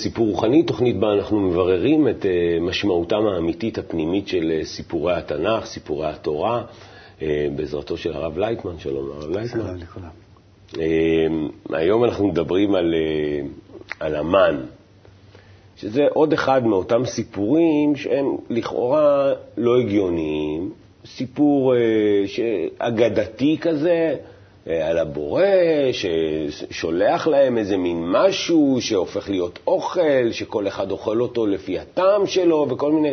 לסיפור רוחני, תוכנית בה אנחנו מבררים את uh, משמעותם האמיתית הפנימית של uh, סיפורי התנ"ך, סיפורי התורה, uh, בעזרתו של הרב לייטמן. שלום, הרב לייטמן. שלום לכולם. היום אנחנו מדברים על, על המן, שזה עוד אחד מאותם סיפורים שהם לכאורה לא הגיוניים, סיפור אגדתי כזה, על הבורא, ששולח להם איזה מין משהו שהופך להיות אוכל, שכל אחד אוכל אותו לפי הטעם שלו, וכל מיני,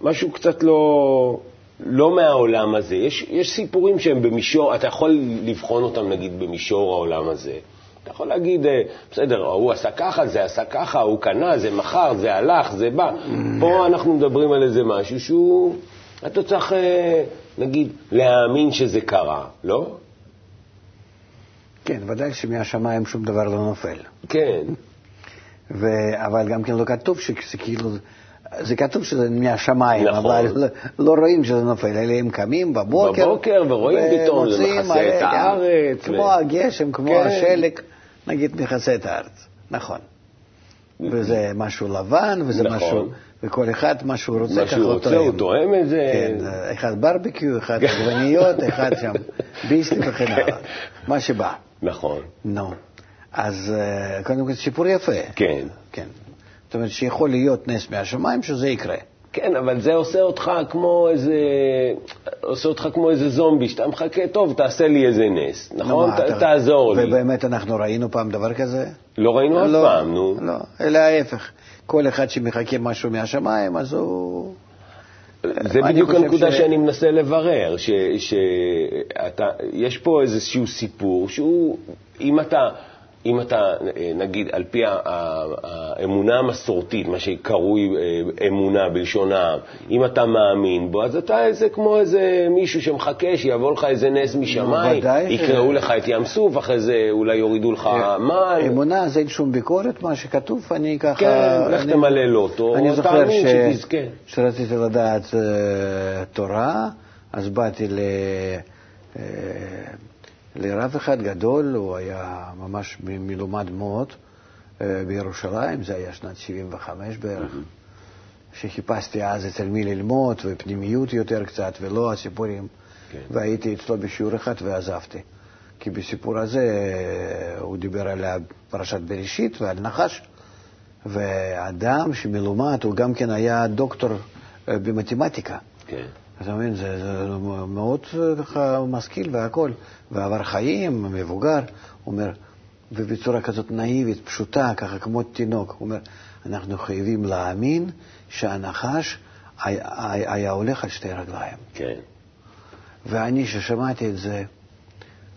משהו קצת לא, לא מהעולם הזה. יש, יש סיפורים שהם במישור, אתה יכול לבחון אותם נגיד במישור העולם הזה. אתה יכול להגיד, בסדר, הוא עשה ככה, זה עשה ככה, הוא קנה, זה מכר, זה הלך, זה בא. פה אנחנו מדברים על איזה משהו שהוא, אתה צריך, נגיד, להאמין שזה קרה, לא? כן, ודאי שמהשמיים שום דבר לא נופל. כן. ו... אבל גם כן לא כתוב שזה כאילו, זה כתוב שזה מהשמיים, נכון. אבל לא, לא רואים שזה נופל, אלא הם קמים בבוקר. בבוקר ורואים פתאום, זה מכסה את הארץ. כמו ו... הגשם, כמו כן. השלג, נגיד מכסה את הארץ, נכון. וזה משהו לבן, וזה נכון. משהו, וכל אחד מה שהוא רוצה, מה שהוא רוצה, הוא תואם את זה. כן, אחד ברבקיו, אחד עגבניות, אחד שם ביסלי וכן הלאה, מה שבא. נכון. נו, אז קודם כל סיפור יפה. כן. כן. זאת אומרת שיכול להיות נס מהשמיים שזה יקרה. כן, אבל זה עושה אותך כמו איזה, עושה אותך כמו איזה זומבי, שאתה מחכה, טוב, תעשה לי איזה נס, נכון? ת, אתה... תעזור לי. ובאמת אנחנו ראינו פעם דבר כזה? לא ראינו אף לא, פעם, נו. לא, אלא ההפך. כל אחד שמחכה משהו מהשמיים, אז הוא... זה בדיוק הנקודה ש... שאני מנסה לברר, שיש פה איזשהו סיפור שהוא, אם אתה, אם אתה, נגיד, על פי האמונה המסורתית, מה שקרוי אמונה בלשון העם, אם אתה מאמין בו, אז אתה איזה כמו איזה מישהו שמחכה שיבוא לך איזה נס משמיים, יקראו לך את ים סוף, אחרי זה אולי יורידו לך מן. אמונה זה אין שום ביקורת, מה שכתוב, אני ככה... כן, לך תמלא לוטו, אני זוכר. שרציתי לדעת תורה, אז באתי ל... לרב אחד גדול, הוא היה ממש מלומד מאוד בירושלים, זה היה שנת 75 בערך, שחיפשתי אז אצל מי ללמוד, ופנימיות יותר קצת, ולא הסיפורים, כן. והייתי אצלו בשיעור אחד ועזבתי. כי בסיפור הזה הוא דיבר על פרשת בראשית ועל נחש, ואדם שמלומד, הוא גם כן היה דוקטור במתמטיקה. כן. אתה מבין, זה, זה מאוד ככה משכיל והכול, ועבר חיים, מבוגר, הוא אומר, ובצורה כזאת נאיבית, פשוטה, ככה כמו תינוק, הוא אומר, אנחנו חייבים להאמין שהנחש היה, היה הולך על שתי רגליים. כן. ואני, ששמעתי את זה,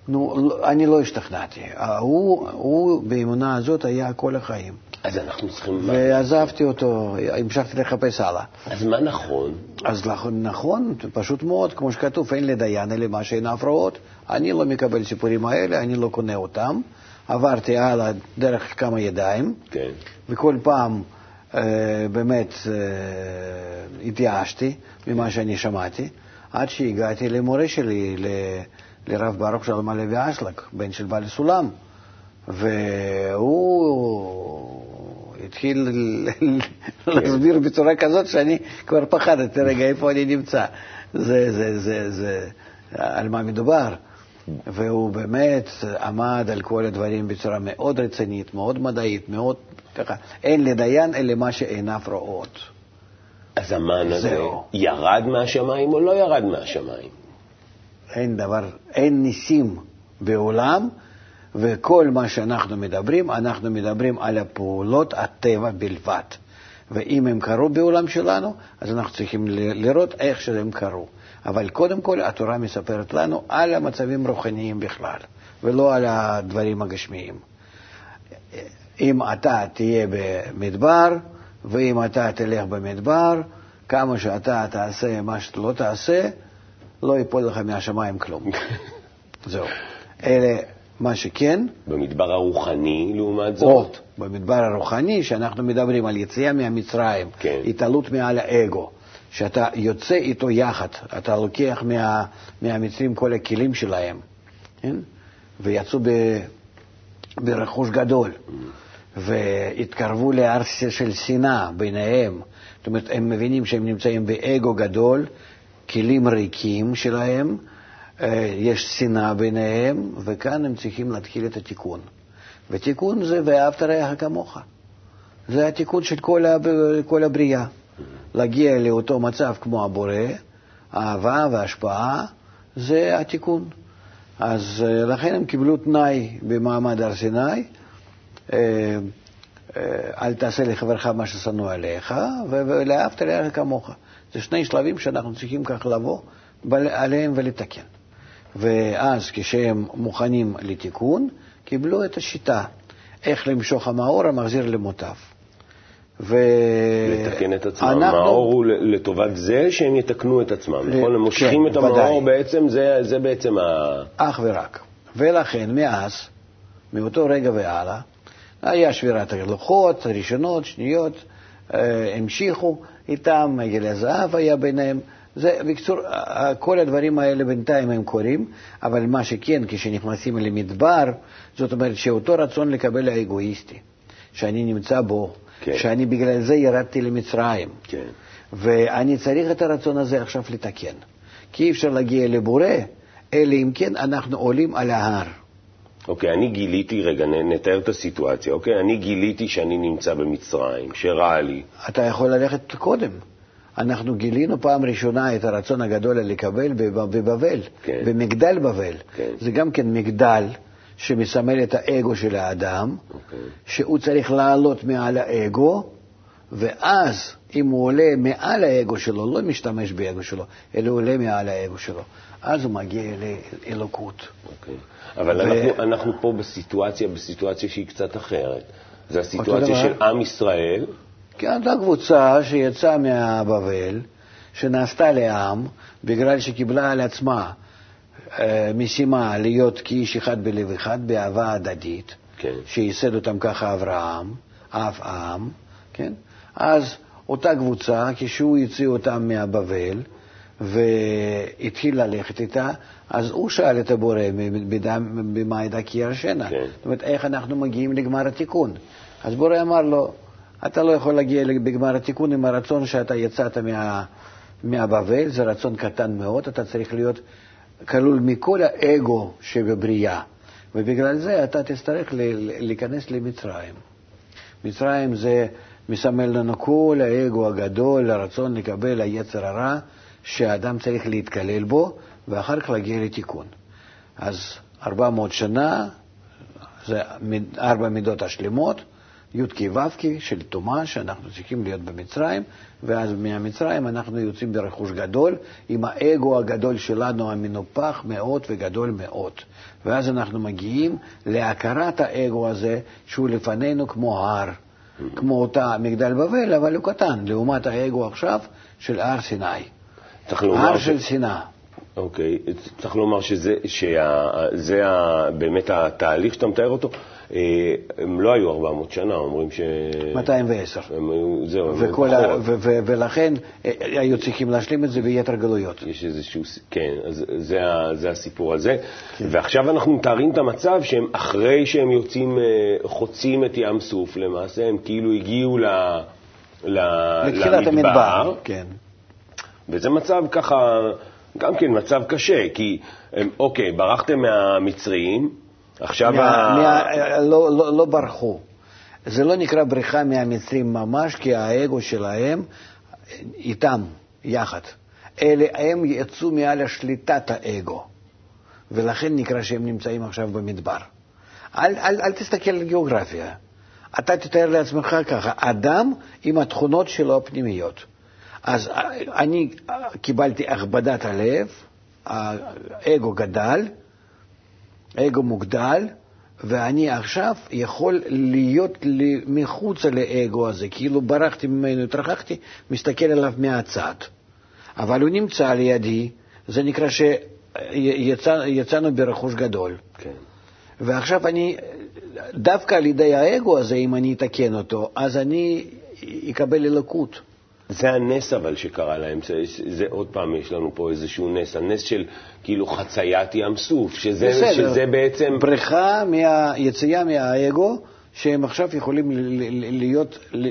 נו, אני לא השתכנעתי. הוא, הוא באמונה הזאת היה כל החיים. אז אנחנו צריכים... ועזבתי אותו, המשכתי לחפש הלאה. אז מה נכון? אז נכון, פשוט מאוד, כמו שכתוב, אין לדיין אלא מה שאין הפרעות. אני לא מקבל סיפורים האלה, אני לא קונה אותם. עברתי הלאה דרך כמה ידיים, כן. וכל פעם אה, באמת אה, התייאשתי ממה שאני שמעתי, עד שהגעתי למורה שלי, ל... לרב ברוך שלום הלוי אשלג, בן של בעל סולם, והוא התחיל להסביר בצורה כזאת שאני כבר פחדתי, רגע, איפה אני נמצא? זה, זה, זה, זה, על מה מדובר? והוא באמת עמד על כל הדברים בצורה מאוד רצינית, מאוד מדעית, מאוד ככה, אין לדיין אלא מה שעיניו רואות. אז המן הזה ירד מהשמיים או לא ירד מהשמיים? אין דבר, אין ניסים בעולם, וכל מה שאנחנו מדברים, אנחנו מדברים על הפעולות הטבע בלבד. ואם הם קרו בעולם שלנו, אז אנחנו צריכים לראות איך שהם קרו. אבל קודם כל התורה מספרת לנו על המצבים רוחניים בכלל, ולא על הדברים הגשמיים. אם אתה תהיה במדבר, ואם אתה תלך במדבר, כמה שאתה תעשה מה שאתה לא תעשה, לא ייפול לך מהשמיים כלום. זהו. אלה מה שכן... במדבר הרוחני, לעומת זאת? או, במדבר הרוחני, שאנחנו מדברים על יציאה מהמצרים, כן. התעלות מעל האגו, שאתה יוצא איתו יחד, אתה לוקח מה, מהמצרים כל הכלים שלהם, כן? ויצאו ב, ברכוש גדול. והתקרבו להר של שנאה ביניהם. זאת אומרת, הם מבינים שהם נמצאים באגו גדול, כלים ריקים שלהם, יש שנאה ביניהם, וכאן הם צריכים להתחיל את התיקון. ותיקון זה ואהבת רעך כמוך. זה התיקון של כל, הב... כל הבריאה. להגיע לאותו מצב כמו הבורא, אהבה והשפעה, זה התיקון. אז אה, לכן הם קיבלו תנאי במעמד הר סיני, אה, אל תעשה לחברך מה ששנוא עליך, ולאהבת לרעך כמוך. זה שני שלבים שאנחנו צריכים כך לבוא עליהם ולתקן. ואז כשהם מוכנים לתיקון, קיבלו את השיטה, איך למשוך המאור המחזיר למוטב. ו... לתקן את עצמם. אנחנו... המאור הוא לטובת זה שהם יתקנו את עצמם, ל... נכון? הם מושכים כן, את המאור ודאי. בעצם, זה, זה בעצם ה... אך ורק. ולכן, מאז, מאותו רגע והלאה, היה שבירת הלוחות, ראשונות, שניות, אה, המשיכו איתם, עגל הזהב היה ביניהם. זה, בקצור, כל הדברים האלה בינתיים הם קורים, אבל מה שכן, כשנכנסים למדבר, זאת אומרת שאותו רצון לקבל האגואיסטי, שאני נמצא בו, כן. שאני בגלל זה ירדתי למצרים, כן. ואני צריך את הרצון הזה עכשיו לתקן. כי אי אפשר להגיע לבורא, אלא אם כן אנחנו עולים על ההר. אוקיי, אני גיליתי, רגע, נתאר את הסיטואציה, אוקיי? אני גיליתי שאני נמצא במצרים, שרע לי. אתה יכול ללכת קודם. אנחנו גילינו פעם ראשונה את הרצון הגדול לקבל בבבל, כן. במגדל בבל. כן. זה גם כן מגדל שמסמל את האגו של האדם, אוקיי. שהוא צריך לעלות מעל האגו, ואז אם הוא עולה מעל האגו שלו, לא משתמש באגו שלו, אלא הוא עולה מעל האגו שלו, אז הוא מגיע לאלוקות. אוקיי. אבל ו... אנחנו, אנחנו פה בסיטואציה, בסיטואציה שהיא קצת אחרת. זו הסיטואציה של עם ישראל. כן, זו קבוצה שיצאה מהבבל, שנעשתה לעם, בגלל שקיבלה על עצמה אה, משימה להיות כאיש אחד בלב אחד, באהבה הדדית, כן. שייסד אותם ככה אברהם, אף עם, כן? אז אותה קבוצה, כשהוא יוציא אותם מהבבל, והתחיל ללכת איתה, אז הוא שאל את הבורא, במה ידע כי ירשנה? כן. זאת אומרת, איך אנחנו מגיעים לגמר התיקון? אז בורא אמר לו, אתה לא יכול להגיע בגמר התיקון עם הרצון שאתה יצאת מה, מהבבל, זה רצון קטן מאוד, אתה צריך להיות כלול מכל האגו שבבריאה, ובגלל זה אתה תצטרך להיכנס למצרים. מצרים זה מסמל לנו כל האגו הגדול, הרצון לקבל היצר הרע, שהאדם צריך להתקלל בו, ואחר כך להגיע לתיקון. אז 400 שנה, זה ארבע מידות השלמות, י"ק ו"ק של טומאה, שאנחנו צריכים להיות במצרים, ואז מהמצרים אנחנו יוצאים ברכוש גדול, עם האגו הגדול שלנו המנופח מאוד וגדול מאוד. ואז אנחנו מגיעים להכרת האגו הזה, שהוא לפנינו כמו הר, כמו אותה מגדל בבל, אבל הוא קטן, לעומת האגו עכשיו של הר סיני. הר של שנאה. אוקיי, צריך לומר שזה שה, באמת התהליך שאתה מתאר אותו. אה, הם לא היו 400 שנה, אומרים ש... 210. הם היו, זהו, הם היו פחות. ולכן אה, היו צריכים להשלים את זה ביתר גלויות. יש איזשהו, כן, אז זה, זה הסיפור הזה. כן. ועכשיו אנחנו מתארים את המצב שהם אחרי שהם יוצאים, אה, חוצים את ים סוף, למעשה הם כאילו הגיעו ל... לתחילת המדבר, כן. וזה מצב ככה, גם כן מצב קשה, כי אוקיי, ברחתם מהמצרים, עכשיו... מה, ה... מה, לא, לא, לא ברחו. זה לא נקרא בריחה מהמצרים ממש, כי האגו שלהם איתם, יחד. אלה, הם יצאו מעל שליטת האגו, ולכן נקרא שהם נמצאים עכשיו במדבר. אל, אל, אל תסתכל על גיאוגרפיה. אתה תתאר לעצמך ככה, אדם עם התכונות שלו הפנימיות. אז אני קיבלתי הכבדת הלב, האגו גדל, האגו מוגדל, ואני עכשיו יכול להיות מחוץ לאגו הזה, כאילו ברחתי ממנו, התרחקתי, מסתכל עליו מהצד. אבל הוא נמצא לידי, זה נקרא שיצאנו ברכוש גדול. כן. ועכשיו אני, דווקא על ידי האגו הזה, אם אני אתקן אותו, אז אני אקבל אלוקות. זה הנס אבל שקרה להם, זה, זה עוד פעם, יש לנו פה איזשהו נס, הנס של כאילו חציית ים סוף, שזה, שזה בעצם... בריכה, מה, יציאה מהאגו, שהם עכשיו יכולים ל- ל- להיות ל-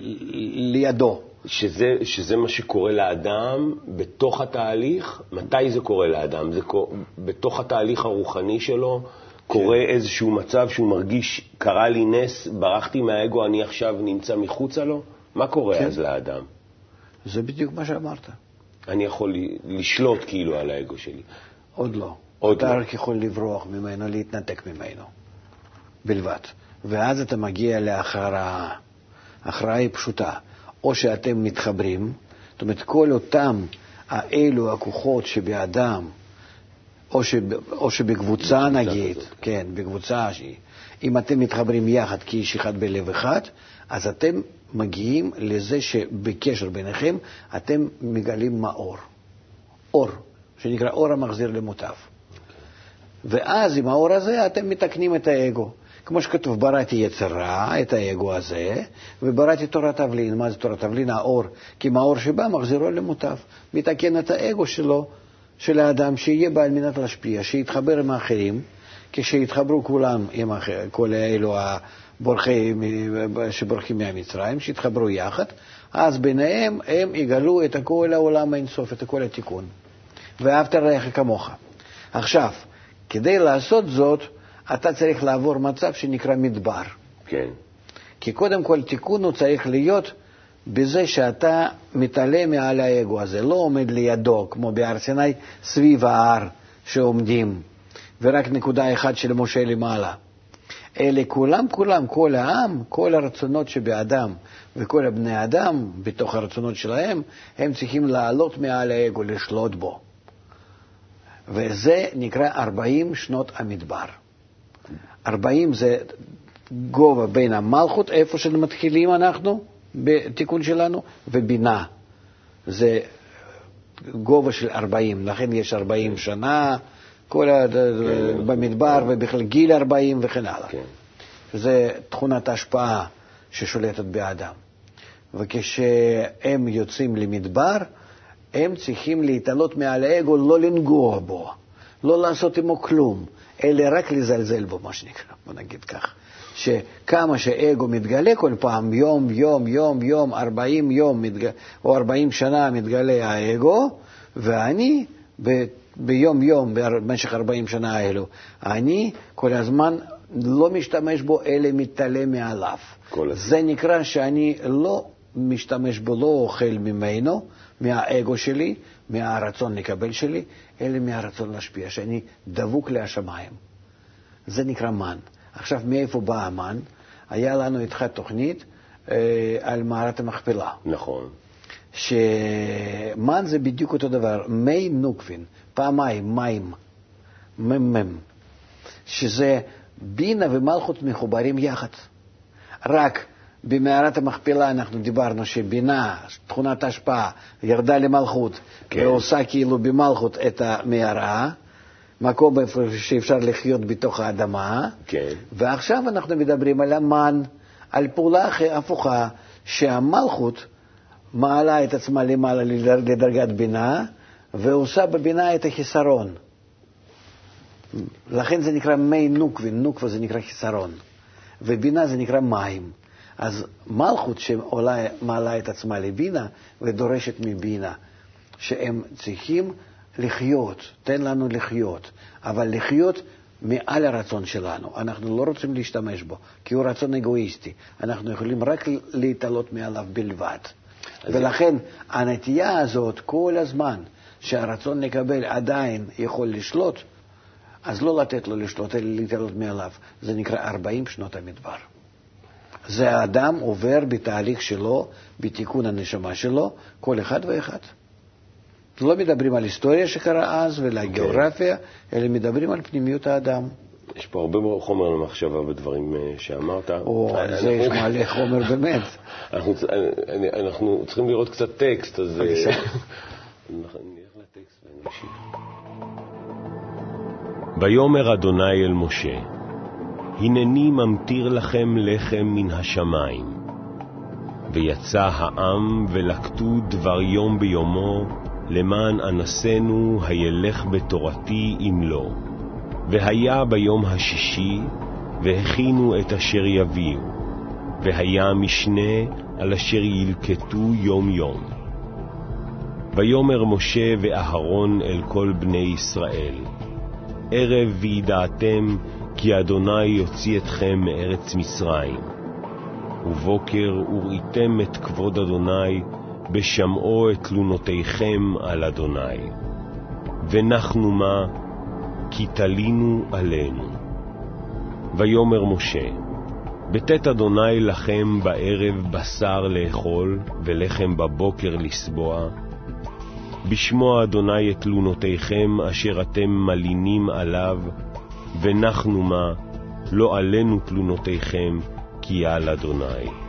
לידו. שזה, שזה מה שקורה לאדם בתוך התהליך? מתי זה קורה לאדם? זה קורה, בתוך התהליך הרוחני שלו קורה כן. איזשהו מצב שהוא מרגיש, קרה לי נס, ברחתי מהאגו, אני עכשיו נמצא מחוצה לו? מה קורה כן. אז לאדם? זה בדיוק מה שאמרת. אני יכול לשלוט כאילו על האגו שלי. עוד לא. עוד אתה לא. רק יכול לברוח ממנו, להתנתק ממנו, בלבד. ואז אתה מגיע להכרעה. ההכרעה היא פשוטה. או שאתם מתחברים, זאת אומרת, כל אותם האלו הכוחות שבאדם, או, שב, או שבקבוצה נגיד, כזאת. כן, בקבוצה, אם אתם מתחברים יחד כאיש אחד בלב אחד, אז אתם מגיעים לזה שבקשר ביניכם אתם מגלים מאור. אור, שנקרא אור המחזיר למוטב. ואז עם האור הזה אתם מתקנים את האגו. כמו שכתוב, בראתי יצר רע, את האגו הזה, ובראתי תורת תבלין. מה זה תורת תבלין? האור. כי מהאור שבא מחזירו למוטב. מתקן את האגו שלו, של האדם, שיהיה בה על מנת להשפיע, שיתחבר עם האחרים, כשיתחברו כולם עם האחר, כל אלו הבורחי, שבורחים מהמצרים, שיתחברו יחד, אז ביניהם הם יגלו את כל העולם האינסוף, את כל התיקון. ואהבת רעך כמוך. עכשיו, כדי לעשות זאת, אתה צריך לעבור מצב שנקרא מדבר. כן. כי קודם כל תיקון הוא צריך להיות בזה שאתה מתעלה מעל האגו הזה, לא עומד לידו, כמו בהר סיני, סביב ההר שעומדים, ורק נקודה אחת של משה למעלה. אלה כולם, כולם, כל העם, כל הרצונות שבאדם וכל הבני אדם, בתוך הרצונות שלהם, הם צריכים לעלות מעל האגו, לשלוט בו. וזה נקרא 40 שנות המדבר. 40 זה גובה בין המלכות, איפה שמתחילים אנחנו, בתיקון שלנו, ובינה. זה גובה של 40, לכן יש 40 שנה, כל ה... במדבר, ובכלל גיל 40 וכן הלאה. כן. זה תכונת ההשפעה ששולטת באדם. וכשהם יוצאים למדבר, הם צריכים להתעלות מעל האגו, לא לנגוע בו, לא לעשות עמו כלום, אלא רק לזלזל בו, מה שנקרא, בוא נגיד כך. שכמה שאגו מתגלה כל פעם, יום, יום, יום, יום, 40 יום או 40 שנה מתגלה האגו, ואני ב, ביום יום, במשך 40 שנה האלו, אני כל הזמן לא משתמש בו, אלא מתעלה מעליו. זה נקרא שאני לא משתמש בו, לא אוכל ממנו, מהאגו שלי, מהרצון לקבל שלי, אלא מהרצון להשפיע, שאני דבוק להשמיים. זה נקרא מן. עכשיו, מאיפה בא המן? היה לנו איתך תוכנית אה, על מערת המכפלה, נכון. שמן זה בדיוק אותו דבר, מי נוקבין, פעמיים, מים, מ"מ, שזה בינה ומלכות מחוברים יחד. רק במערת המכפלה אנחנו דיברנו שבינה, תכונת ההשפעה, ירדה למלכות, כן. ועושה כאילו במלכות את המערה, מקום איפה שאפשר לחיות בתוך האדמה, כן. ועכשיו אנחנו מדברים על המן, על פעולה הפוכה, שהמלכות מעלה את עצמה למעלה לדר- לדרגת בינה, ועושה בבינה את החיסרון. לכן זה נקרא מי נוקבין, נוקבה זה נקרא חיסרון, ובינה זה נקרא מים. אז מלכות שמעלה את עצמה לבינה ודורשת מבינה, שהם צריכים לחיות, תן לנו לחיות, אבל לחיות מעל הרצון שלנו. אנחנו לא רוצים להשתמש בו, כי הוא רצון אגואיסטי. אנחנו יכולים רק להתעלות מעליו בלבד. ולכן הנטייה הזאת כל הזמן, שהרצון לקבל עדיין יכול לשלוט, אז לא לתת לו לשלוט, אלא להתעלות מעליו. זה נקרא 40 שנות המדבר. זה האדם עובר בתהליך שלו, בתיקון הנשמה שלו, כל אחד ואחד. לא מדברים על היסטוריה שקרה אז ועל הגיאוגרפיה, אלא מדברים על פנימיות האדם. יש פה הרבה חומר למחשבה בדברים אה, שאמרת. או, על אנחנו- זה יש מלא חומר באמת. אנחנו, אני- אנחנו צריכים לראות קצת טקסט, אז... אה, נלך לטקסט ונמשיך. ויאמר אדוני אל משה, הנני ממטיר לכם לחם מן השמיים. ויצא העם ולקטו דבר יום ביומו, למען אנסנו הילך בתורתי אם לא. והיה ביום השישי, והכינו את אשר יביאו, והיה משנה על אשר ילקטו יום יום. ויאמר משה ואהרון אל כל בני ישראל, ערב וידעתם כי אדוני יוציא אתכם מארץ מצרים. ובוקר וראיתם את כבוד אדוני, בשמעו את תלונותיכם על אדוני. ונחנו מה? כי תלינו עלינו. ויאמר משה, בתת אדוני לכם בערב בשר לאכול, ולחם בבוקר לסבוע, בשמוע אדוני את תלונותיכם אשר אתם מלינים עליו, ונחנו מה, לא עלינו תלונותיכם, כי על אדוני.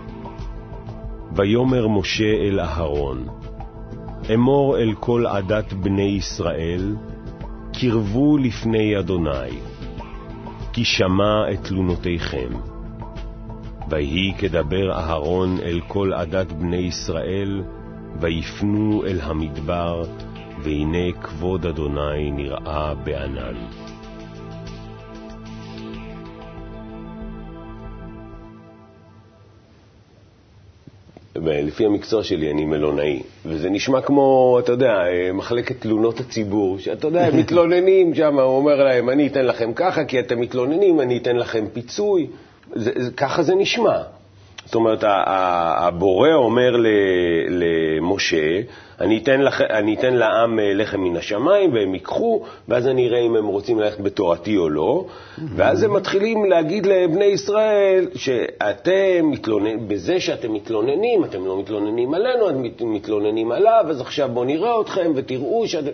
ויאמר משה אל אהרון, אמור אל כל עדת בני ישראל, קרבו לפני אדוני, כי שמע את תלונותיכם. ויהי כדבר אהרון אל כל עדת בני ישראל, ויפנו אל המדבר, והנה כבוד אדוני נראה בענן. לפי המקצוע שלי אני מלונאי, וזה נשמע כמו, אתה יודע, מחלקת תלונות הציבור, שאתה יודע, הם מתלוננים שם, הוא אומר להם, אני אתן לכם ככה, כי אתם מתלוננים, אני אתן לכם פיצוי, זה, זה, ככה זה נשמע. זאת אומרת, הבורא אומר למשה, אני אתן, לח, אני אתן לעם אה, לחם מן השמיים, והם ייקחו, ואז אני אראה אם הם רוצים ללכת בתורתי או לא. ואז הם מתחילים להגיד לבני ישראל שאתם מתלוננים, בזה שאתם מתלוננים, אתם לא מתלוננים עלינו, אתם מתלוננים עליו, אז עכשיו בואו נראה אתכם ותראו שאתם...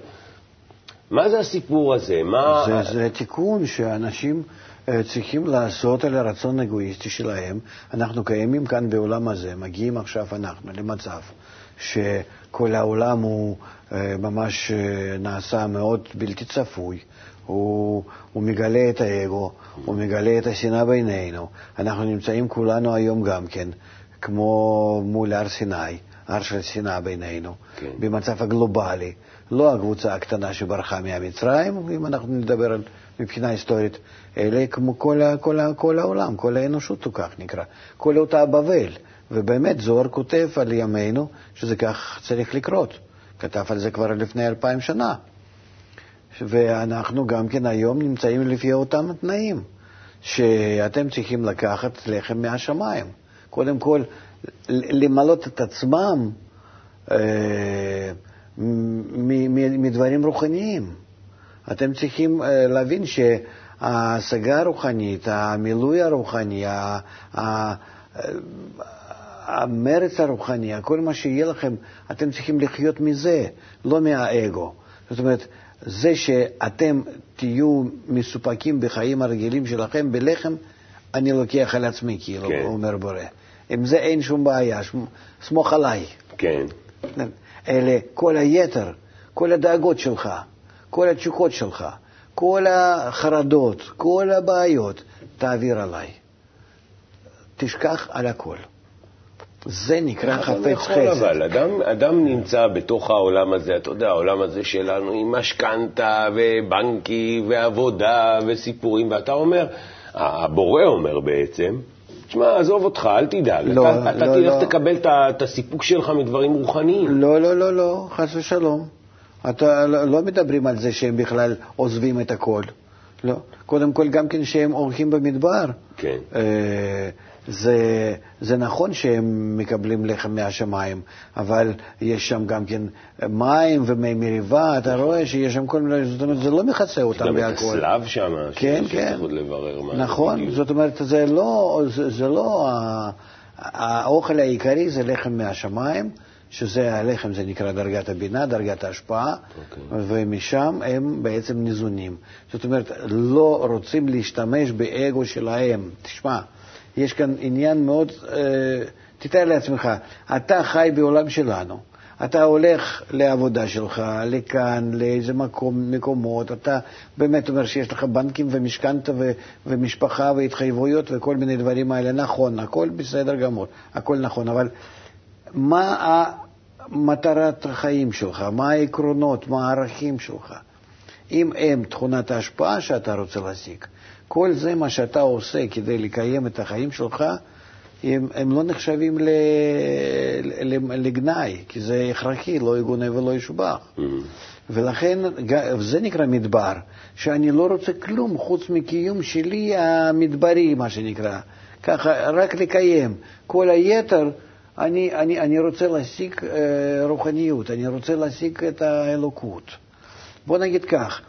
מה זה הסיפור הזה? מה... זה, זה תיקון שאנשים... אה, צריכים לעשות על הרצון האגואיסטי שלהם. אנחנו קיימים כאן בעולם הזה, מגיעים עכשיו אנחנו למצב שכל העולם הוא אה, ממש אה, נעשה מאוד בלתי צפוי. הוא, הוא מגלה את האגו, הוא מגלה את השנאה בינינו. אנחנו נמצאים כולנו היום גם כן, כמו מול הר סיני, הר של שנאה בינינו, כן. במצב הגלובלי. לא הקבוצה הקטנה שברחה מהמצרים, אם אנחנו נדבר על מבחינה היסטורית, אלא כמו כל, כל, כל העולם, כל האנושות הוא כך נקרא, כל אותה בבל. ובאמת זוהר כותב על ימינו שזה כך צריך לקרות. כתב על זה כבר לפני אלפיים שנה. ואנחנו גם כן היום נמצאים לפי אותם תנאים, שאתם צריכים לקחת לחם מהשמיים. קודם כל, למלות את עצמם אה, מדברים רוחניים. אתם צריכים אה, להבין שההשגה הרוחנית, המילוי הרוחני, המרץ הרוחני, כל מה שיהיה לכם, אתם צריכים לחיות מזה, לא מהאגו. זאת אומרת, זה שאתם תהיו מסופקים בחיים הרגילים שלכם בלחם, אני לוקח על עצמי, כאילו, כן. אומר בורא. עם זה אין שום בעיה, סמוך עליי. כן. אלה כל היתר, כל הדאגות שלך, כל התשוקות שלך, כל החרדות, כל הבעיות, תעביר עליי. תשכח על הכל. זה נקרא חפץ חסד. אבל אדם, אדם נמצא בתוך העולם הזה, אתה יודע, העולם הזה שלנו עם משכנתה ובנקי ועבודה וסיפורים, ואתה אומר, הבורא אומר בעצם, תשמע, עזוב אותך, אל תדאג. לא, אתה, לא, אתה לא. תלך לא. תקבל את הסיפוק שלך מדברים רוחניים. לא, לא, לא, לא, חס ושלום. אתה לא, לא מדברים על זה שהם בכלל עוזבים את הכל. לא. קודם כל, גם כן שהם אורחים במדבר. כן. אה, זה, זה נכון שהם מקבלים לחם מהשמיים, אבל יש שם גם כן מים ומי מריבה, אתה רואה שיש שם כל מיני, זאת אומרת, זה לא מכסה אותם בהכל. יש גם את הסלב שם, כן, כן. עוד לברר מה נכון, זאת אומרת, זה לא, זה, זה לא, האוכל העיקרי זה לחם מהשמיים. שזה הלחם, זה נקרא דרגת הבינה, דרגת ההשפעה, okay. אוקיי. ומשם הם בעצם ניזונים. זאת אומרת, לא רוצים להשתמש באגו שלהם. תשמע, יש כאן עניין מאוד, אה, תתאר לעצמך, אתה חי בעולם שלנו, אתה הולך לעבודה שלך, לכאן, לאיזה מקום, מקומות, אתה באמת אומר שיש לך בנקים ומשכנתה ומשפחה והתחייבויות וכל מיני דברים האלה, נכון, הכל בסדר גמור, הכל נכון, אבל מה מטרת החיים שלך, מה העקרונות, מה הערכים שלך. אם הם תכונת ההשפעה שאתה רוצה להשיג, כל זה מה שאתה עושה כדי לקיים את החיים שלך, הם, הם לא נחשבים ל, ל, לגנאי, כי זה הכרחי, לא יגונה ולא ישובח. Mm. ולכן זה נקרא מדבר, שאני לא רוצה כלום חוץ מקיום שלי המדברי, מה שנקרא. ככה, רק לקיים. כל היתר, אני, אני, אני רוצה להשיג אה, רוחניות, אני רוצה להשיג את האלוקות. בוא נגיד כך,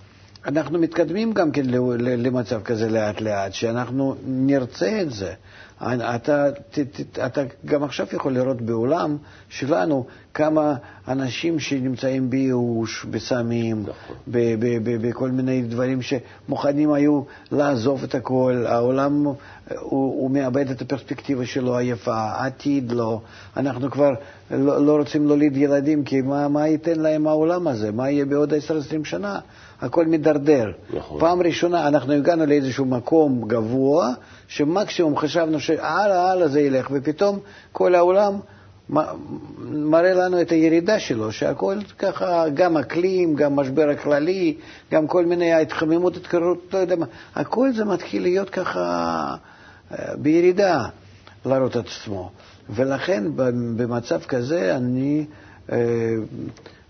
אנחנו מתקדמים גם כן למצב כזה לאט-לאט, שאנחנו נרצה את זה. אתה, ת, ת, אתה גם עכשיו יכול לראות בעולם שלנו כמה אנשים שנמצאים בייאוש, בסמים, נכון. בכל מיני דברים שמוכנים היו לעזוב את הכל, העולם הוא, הוא מאבד את הפרספקטיבה שלו היפה, העתיד לא, אנחנו כבר לא, לא רוצים להוליד ילדים, כי מה, מה ייתן להם העולם הזה, מה יהיה בעוד 10-20 שנה? הכל מידרדר. נכון. פעם ראשונה אנחנו הגענו לאיזשהו מקום גבוה, שמקסימום חשבנו שהלאה, הלאה זה ילך, ופתאום כל העולם מראה לנו את הירידה שלו, שהכל ככה, גם אקלים, גם משבר הכללי, גם כל מיני ההתחממות, התקררות, לא יודע מה, הכל זה מתחיל להיות ככה אה, בירידה, להראות את עצמו. ולכן במצב כזה אני אה,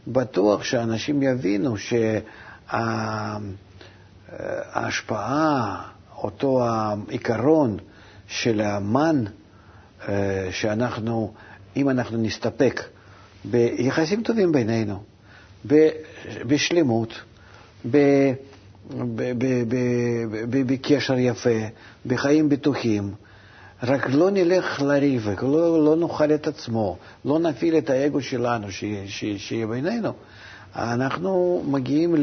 בטוח שאנשים יבינו שההשפעה, אותו העיקרון של המן, אה, שאנחנו, אם אנחנו נסתפק ביחסים טובים בינינו, בשלמות, בקשר יפה, בחיים בטוחים, רק לא נלך לריב, לא, לא נאכל את עצמו, לא נפעיל את האגו שלנו שיהיה בינינו. אנחנו מגיעים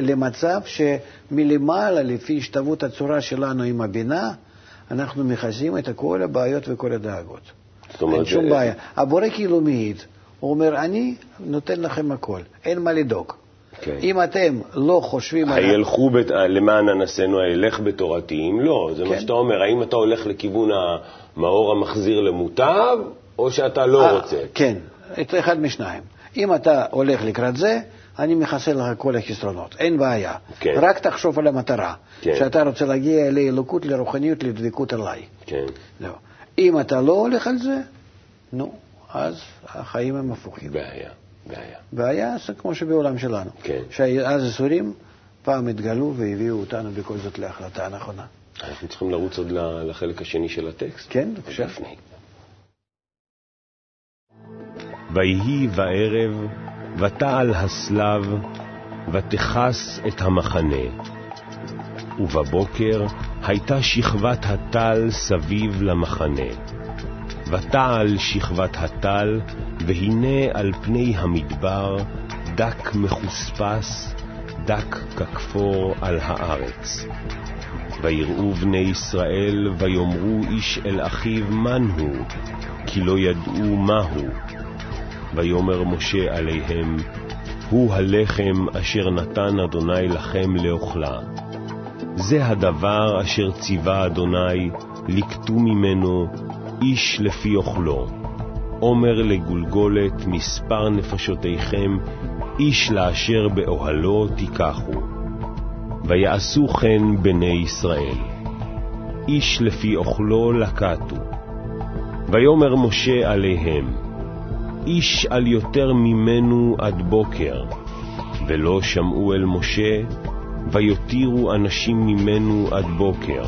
למצב שמלמעלה, לפי השתוות הצורה שלנו עם הבינה, אנחנו מכסים את כל הבעיות וכל הדאגות. זאת אומרת... אין שום בעיה. הבורא כאילו מעיד, הוא אומר, אני נותן לכם הכל, אין מה לדאוג. כן. אם אתם לא חושבים... הילכו בת... למען אנסינו, הילך בתורתי, אם לא, זה כן. מה שאתה אומר, האם אתה הולך לכיוון המאור המחזיר למוטב, או שאתה לא 아, אה, רוצה? כן, את אחד משניים. אם אתה הולך לקראת זה, אני מכסה לך כל החסרונות, אין בעיה. כן. רק תחשוב על המטרה, כן. שאתה רוצה להגיע לאלוקות, לרוחניות, לדבקות עליי. כן. לא. אם אתה לא הולך על זה, נו, אז החיים הם הפוכים. בעיה. בעיה. בעיה זה כמו שבעולם שלנו. כן. שאז אסורים פעם התגלו והביאו אותנו בכל זאת להחלטה הנכונה. אנחנו צריכים לרוץ עוד לחלק השני של הטקסט. כן, בבקשה. ויהי בערב, ותעל הסלב, ותכס את המחנה. ובבוקר הייתה שכבת הטל סביב למחנה. ותעל שכבת הטל, והנה על פני המדבר דק מחוספס, דק ככפור על הארץ. ויראו בני ישראל, ויאמרו איש אל אחיו מן הוא, כי לא ידעו מהו. ויאמר משה עליהם, הוא הלחם אשר נתן אדוני לכם לאוכלה. זה הדבר אשר ציווה אדוני, לקטו ממנו איש לפי אוכלו. עומר לגולגולת מספר נפשותיכם, איש לאשר באוהלו תיקחו. ויעשו כן בני ישראל. איש לפי אוכלו לקטו. ויאמר משה עליהם, איש על יותר ממנו עד בוקר, ולא שמעו אל משה, ויותירו אנשים ממנו עד בוקר.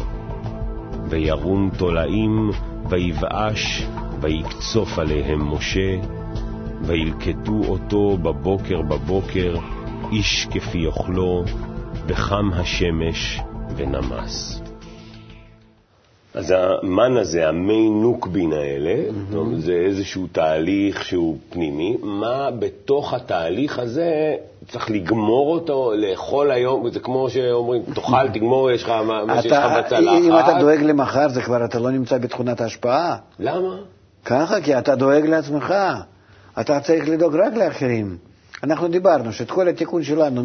וירום תולעים, ויבאש, ויקצוף עליהם משה, וילקטו אותו בבוקר בבוקר, איש כפי אוכלו, וחם השמש ונמס. אז המן הזה, המי נוקבין האלה, mm-hmm. זה איזשהו תהליך שהוא פנימי. מה בתוך התהליך הזה צריך לגמור אותו, לאכול היום, זה כמו שאומרים, תאכל, תגמור, יש לך מה שיש לך בצלחת. אם אתה דואג למחר, זה כבר, אתה לא נמצא בתכונת ההשפעה. למה? ככה, כי אתה דואג לעצמך. אתה צריך לדאוג רק לאחרים. אנחנו דיברנו שאת כל התיקון שלנו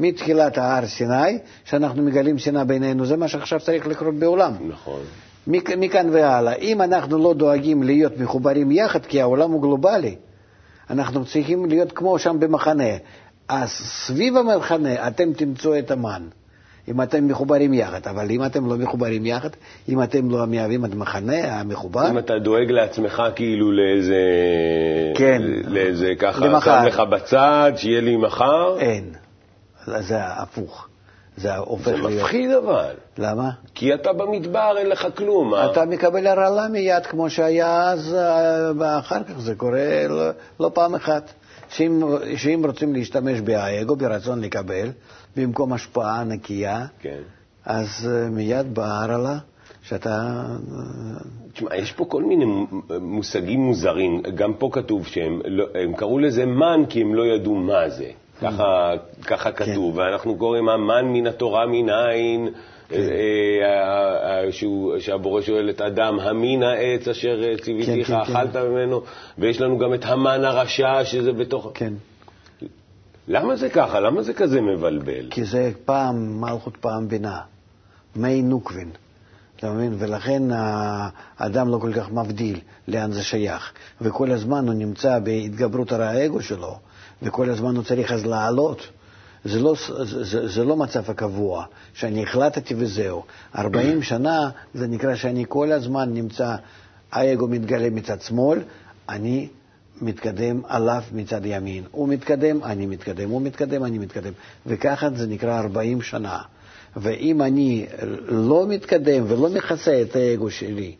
מתחילת ההר סיני, שאנחנו מגלים שנאה בינינו, זה מה שעכשיו צריך לקרות בעולם. נכון. מכאן והלאה. אם אנחנו לא דואגים להיות מחוברים יחד, כי העולם הוא גלובלי, אנחנו צריכים להיות כמו שם במחנה. אז סביב המחנה אתם תמצאו את המן. אם אתם מחוברים יחד, אבל אם אתם לא מחוברים יחד, אם אתם לא מהווים את המחנה המחובר... אם אתה דואג לעצמך כאילו לאיזה... כן. לאיזה ככה, למחר. שם לך בצד, שיהיה לי מחר. אין. זה הפוך. זה הופך זה להיות... מפחיד אבל. למה? כי אתה במדבר, אין לך כלום. אתה מקבל הרעלה מיד, כמו שהיה אז, אה, ואחר כך זה קורה לא, לא פעם אחת. שאם, שאם רוצים להשתמש באגו, ברצון לקבל, במקום השפעה נקייה, כן. אז אה, מיד באה הרעלה, שאתה... אה, תשמע, יש פה כל מיני מושגים מוזרים. גם פה כתוב שהם לא, קראו לזה מן כי הם לא ידעו מה זה. ככה, ככה כתוב, ואנחנו קוראים המן מן התורה מנין, אה, אה, שהבורא שואל את אדם, המין העץ אשר ציוויתיך, כן, כן, אכלת ממנו, ויש לנו גם את המן הרשע שזה בתוך... כן. למה זה ככה? למה זה כזה מבלבל? כי זה פעם מלכות, פעם בינה. מי נוקבין. אתה מבין? ולכן האדם לא כל כך מבדיל לאן זה שייך. וכל הזמן הוא נמצא בהתגברות על האגו שלו, וכל הזמן הוא צריך אז לעלות. זה לא, זה, זה, זה לא מצב הקבוע, שאני החלטתי וזהו. 40 שנה זה נקרא שאני כל הזמן נמצא, האגו מתגלה מצד שמאל, אני מתקדם עליו מצד ימין. הוא מתקדם, אני מתקדם, הוא מתקדם, אני מתקדם. וככה זה נקרא 40 שנה. ואם אני לא מתקדם ולא מכסה את האגו שלי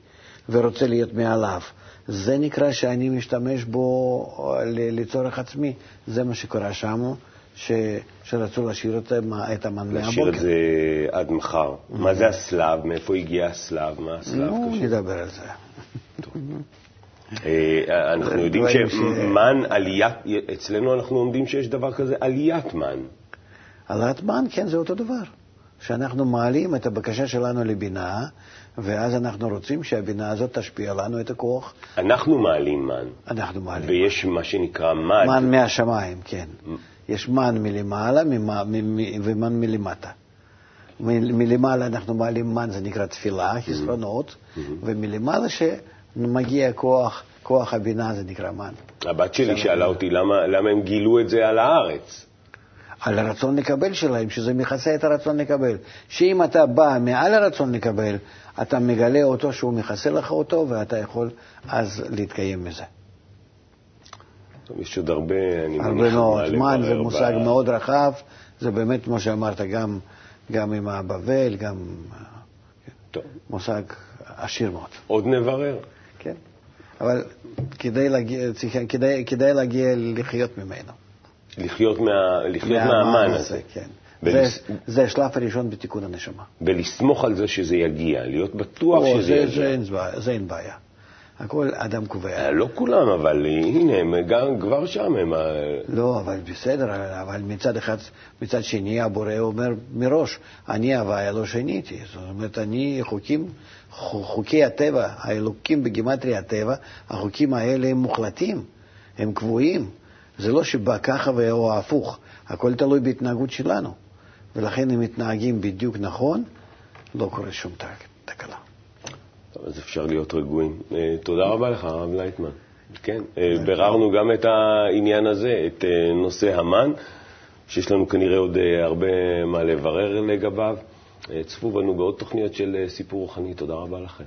ורוצה להיות מעליו, זה נקרא שאני משתמש בו ל- לצורך עצמי. זה מה שקורה שם, ש... שרצו להשאיר את, המ- את המן מהבוקר. להשאיר את זה עד מחר. מה זה הסלב? מאיפה הגיע הסלב? מה הסלב נו, קשור? נדבר על זה. אה, אנחנו יודעים דברים ש- שמן עליית, אצלנו אנחנו לומדים שיש דבר כזה עליית מן. העלאת מן, כן, זה אותו דבר. שאנחנו מעלים את הבקשה שלנו לבינה, ואז אנחנו רוצים שהבינה הזאת תשפיע לנו את הכוח, אנחנו מעלים מן, אנחנו מעלים. ויש מה שנקרא מד. מן מהשמיים, כן. יש מן מלמעלה ממה- מ- מ- ומן מלמטה. מ- מלמעלה אנחנו מעלים מן, זה נקרא תפילה, חסרונות, ומלמעלה שמגיע כוח, כוח הבינה, זה נקרא מן. הבת שלי שאלה אותי למה, למה הם גילו את זה על הארץ. על הרצון לקבל שלהם, שזה מכסה את הרצון לקבל. שאם אתה בא מעל הרצון לקבל, אתה מגלה אותו שהוא מכסה לך אותו, ואתה יכול אז להתקיים מזה. טוב, יש עוד הרבה, אני מניח, הרבה מאוד. מה מן זה מושג ב- מאוד רחב, זה באמת, כמו שאמרת, גם, גם עם הבבל, גם טוב, מושג עשיר מאוד. עוד נברר. כן. אבל כדאי להגיע, צריך- כדאי, כדאי להגיע לחיות ממנו. לחיות, מה, לחיות מהמן מהמן הזה. כן. ולס- זה, זה השלב הראשון בתיקון הנשמה. ולסמוך על זה שזה יגיע, להיות בטוח או, שזה זה, יגיע. זה, אין בעיה, זה אין בעיה. הכל אדם קובע. אה, לא כולם, אבל הנה, הם גם כבר שם הם... לא, אבל בסדר, אבל מצד אחד, מצד שני הבורא אומר מראש, אני הוויה לא שיניתי. זאת אומרת, אני חוקים, חו- חוקי הטבע, האלוקים בגימטרי הטבע, החוקים האלה הם מוחלטים, הם קבועים. זה לא שבא ככה או הפוך, הכל תלוי בהתנהגות שלנו. ולכן אם מתנהגים בדיוק נכון, לא קורה שום. טוב, אז אפשר להיות רגועים. אה, תודה רבה לך, הרב לייטמן. כן, אה, ביררנו גם את העניין הזה, את אה, נושא המן, שיש לנו כנראה עוד הרבה מה לברר לגביו. צפו בנו בעוד תוכניות של סיפור רוחני. תודה רבה לכם.